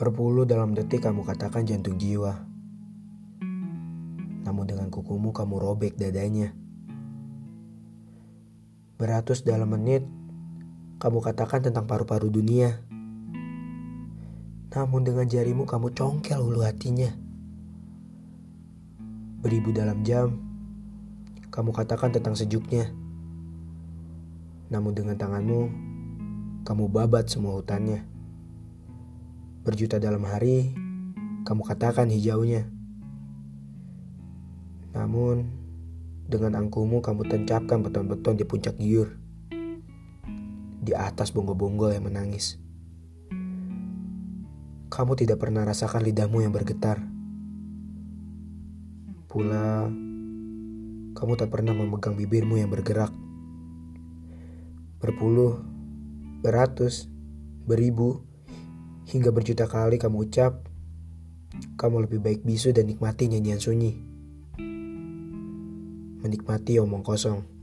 Seperpuluh dalam detik kamu katakan jantung jiwa. Namun dengan kukumu kamu robek dadanya. Beratus dalam menit kamu katakan tentang paru-paru dunia. Namun dengan jarimu kamu congkel hulu hatinya. Beribu dalam jam, kamu katakan tentang sejuknya. Namun dengan tanganmu, kamu babat semua hutannya. Berjuta dalam hari, kamu katakan hijaunya. Namun, dengan angkumu kamu tancapkan beton-beton di puncak giur. Di atas bonggol-bonggol yang menangis. Kamu tidak pernah rasakan lidahmu yang bergetar. Pula, kamu tak pernah memegang bibirmu yang bergerak. Berpuluh, beratus, beribu, hingga berjuta kali kamu ucap, kamu lebih baik bisu dan nikmati nyanyian sunyi. Menikmati omong kosong.